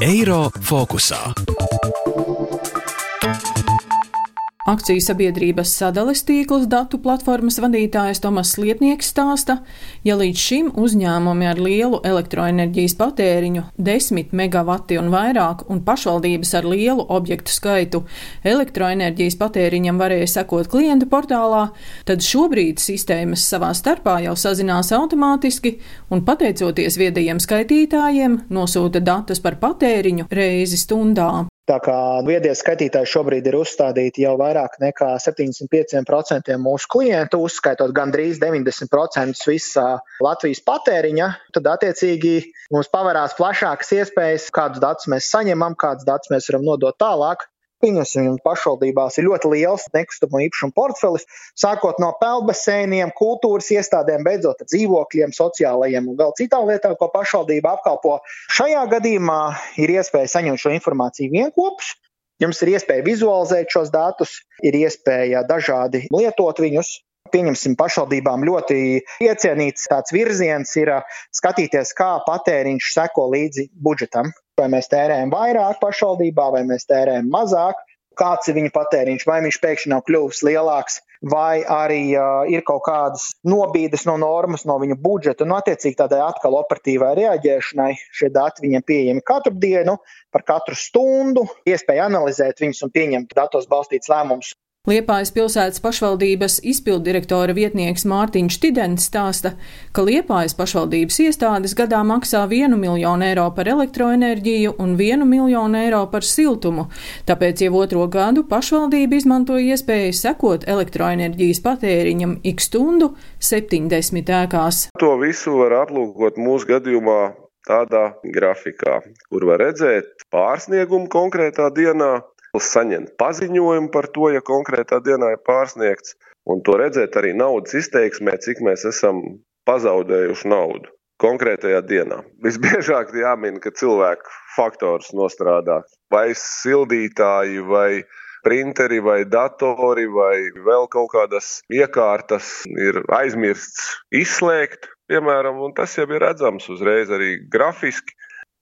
Eiro fokusā. Akciju sabiedrības sadales tīkls datu platformas vadītājs Tomas Lietnieks stāsta, ja līdz šim uzņēmumi ar lielu elektroenerģijas patēriņu, 10 megawati un vairāk, un pašvaldības ar lielu objektu skaitu elektroenerģijas patēriņam varēja sekot klientu portālā, tad šobrīd sistēmas savā starpā jau sazinās automātiski un pateicoties viedajiem skaitītājiem nosūta datus par patēriņu reizi stundā. Tā kā viedie skaitītāji šobrīd ir uzstādīti jau vairāk nekā 75% mūsu klientu, uzskaitot gandrīz 90% visā Latvijas patēriņa, tad attiecīgi mums pavērās plašākas iespējas, kādus datus mēs saņemam, kādus datus mēs varam nodot tālāk. Pieņemsim, pašvaldībās ir ļoti liels nekustamo īpašumu portfelis, sākot no peldbaseiniem, kultūras iestādēm, beidzot ar dzīvokļiem, sociālajiem un vēl citām lietām, ko pašvaldība apkalpo. Šajā gadījumā ir iespēja saņemt šo informāciju vienopus. Jums ir iespēja vizualizēt šos datus, ir iespēja dažādi lietot viņus, pieņemsim, pašvaldībām ļoti iecienīts tāds virziens ir skatīties, kā patēriņš seko līdzi budžetam vai mēs tērējam vairāk pašvaldībā, vai mēs tērējam mazāk, kāds ir viņa patēriņš, vai viņš pēkšņi nav kļuvis lielāks, vai arī uh, ir kaut kādas nobīdes no normas, no viņa budžeta. Un, attiecīgi, tādai atkal operatīvai reaģēšanai šie dati viņiem pieejami katru dienu, par katru stundu, iespēja analizēt viņus un pieņemt datos balstīts lēmumus. Liepājas pilsētas pašvaldības izpildirektora vietnieks Mārtiņš Tidens stāsta, ka Liepājas pašvaldības iestādes gadā maksā 1 miljonu eiro par elektroenerģiju un 1 miljonu eiro par siltumu, tāpēc jau otro gadu pašvaldība izmanto iespēju sekot elektroenerģijas patēriņam ik stundu 70 ēkās. To visu var aplūkot mūsu gadījumā tādā grafikā, kur var redzēt pārsniegumu konkrētā dienā, saņemt paziņojumu par to, ja konkrētā dienā ir pārsniegts, un to redzēt arī naudas izteiksmē, cik mēs esam pazaudējuši naudu konkrētajā dienā. Visbiežāk jāmin, ka cilvēku faktors nostrādā vai sildītāji, vai printeri, vai datori, vai vēl kaut kādas iekārtas ir aizmirsts izslēgt, piemēram, un tas jau ir redzams uzreiz arī grafiski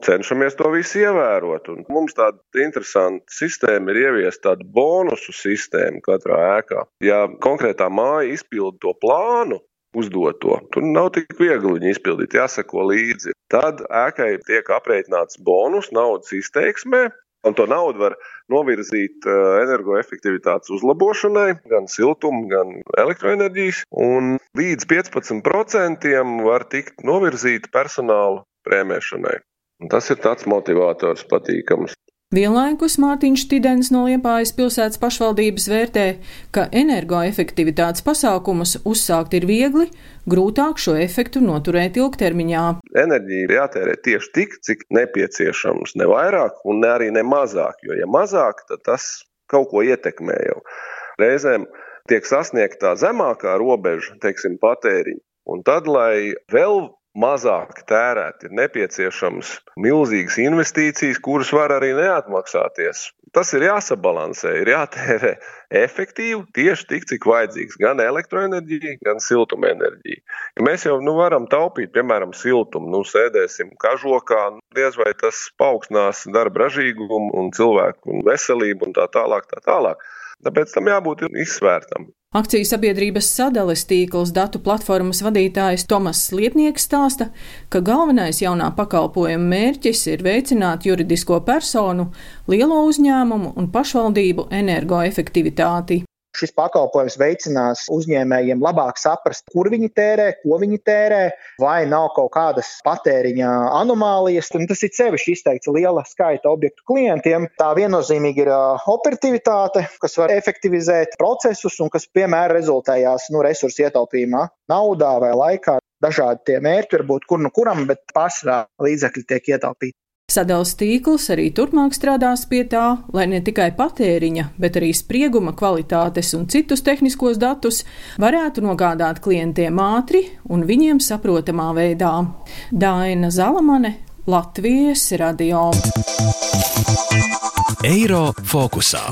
cenšamies to visu ievērot. Un mums tāda interesanta sistēma ir ieviest tādu bonusu sistēmu katrā ēkā. Ja konkrētā māja izpilda to plānu, uzdoto. Tur nav tik viegli viņu izpildīt, jāsako līdzi. Tad ēkai tiek aprēķināts bonus naudas izteiksmē, un to naudu var novirzīt eh, energoefektivitātes uzlabošanai, gan siltuma, gan elektroenerģijas, un līdz 15% var tikt novirzīta personāla prēmēšanai. Tas ir tāds motivators patīkams. Vienlaikus Mārtiņš Tidens no Liepājas pilsētas pašvaldības vērtē, ka energoefektivitātes pasākumus uzsākt ir viegli, grūtāk šo efektu noturēt ilgtermiņā. Enerģija ir jātērē tieši tik, cik nepieciešams, ne vairāk un ne arī ne mazāk, jo ja mazāk, tad tas kaut ko ietekmē jau. Reizēm tiek sasniegta zemākā robeža, teiksim, patēriņa. Un tad, lai vēl mazāk tērēt, ir nepieciešams milzīgas investīcijas, kuras var arī neatmaksāties. Tas ir jāsabalansē, ir jātērē efektīvi tieši tik, cik vajadzīgs gan elektroenerģija, gan siltumenerģija. Ja mēs jau nu, varam taupīt, piemēram, siltumu, nu, sēdēsim kažokā, nu, diez vai tas paaugstinās darba ražīgumu un cilvēku veselību un tā tālāk. Tā tālāk. Tāpēc tam jābūt izsvērtam. Akciju sabiedrības sadales tīkls datu platformas vadītājs Tomas Lietnieks stāsta, ka galvenais jaunā pakalpojuma mērķis ir veicināt juridisko personu, lielo uzņēmumu un pašvaldību energoefektivitāti. Šis pakalpojums veicinās uzņēmējiem labāk saprast, kur viņi tērē, ko viņi tērē, vai nav kaut kādas patēriņa anomālijas. Un tas ir sevišķi izteikts liela skaita objektu klientiem. Tā viennozīmīgi ir operatīvitāte, kas var efektivizēt procesus un kas, piemēram, rezultējās nu, resursu ietaupījumā, naudā vai laikā. Dažādi tie mērķi var būt kur nu kuram, bet pārsvarā līdzekļi tiek ietaupīti. Sadals tīkls arī turpmāk strādās pie tā, lai ne tikai patēriņa, bet arī sprieguma kvalitātes un citus tehniskos datus varētu nogādāt klientiem ātri un viņiem saprotamā veidā. Daina Zalamane, Latvijas radio. Eiro fokusā.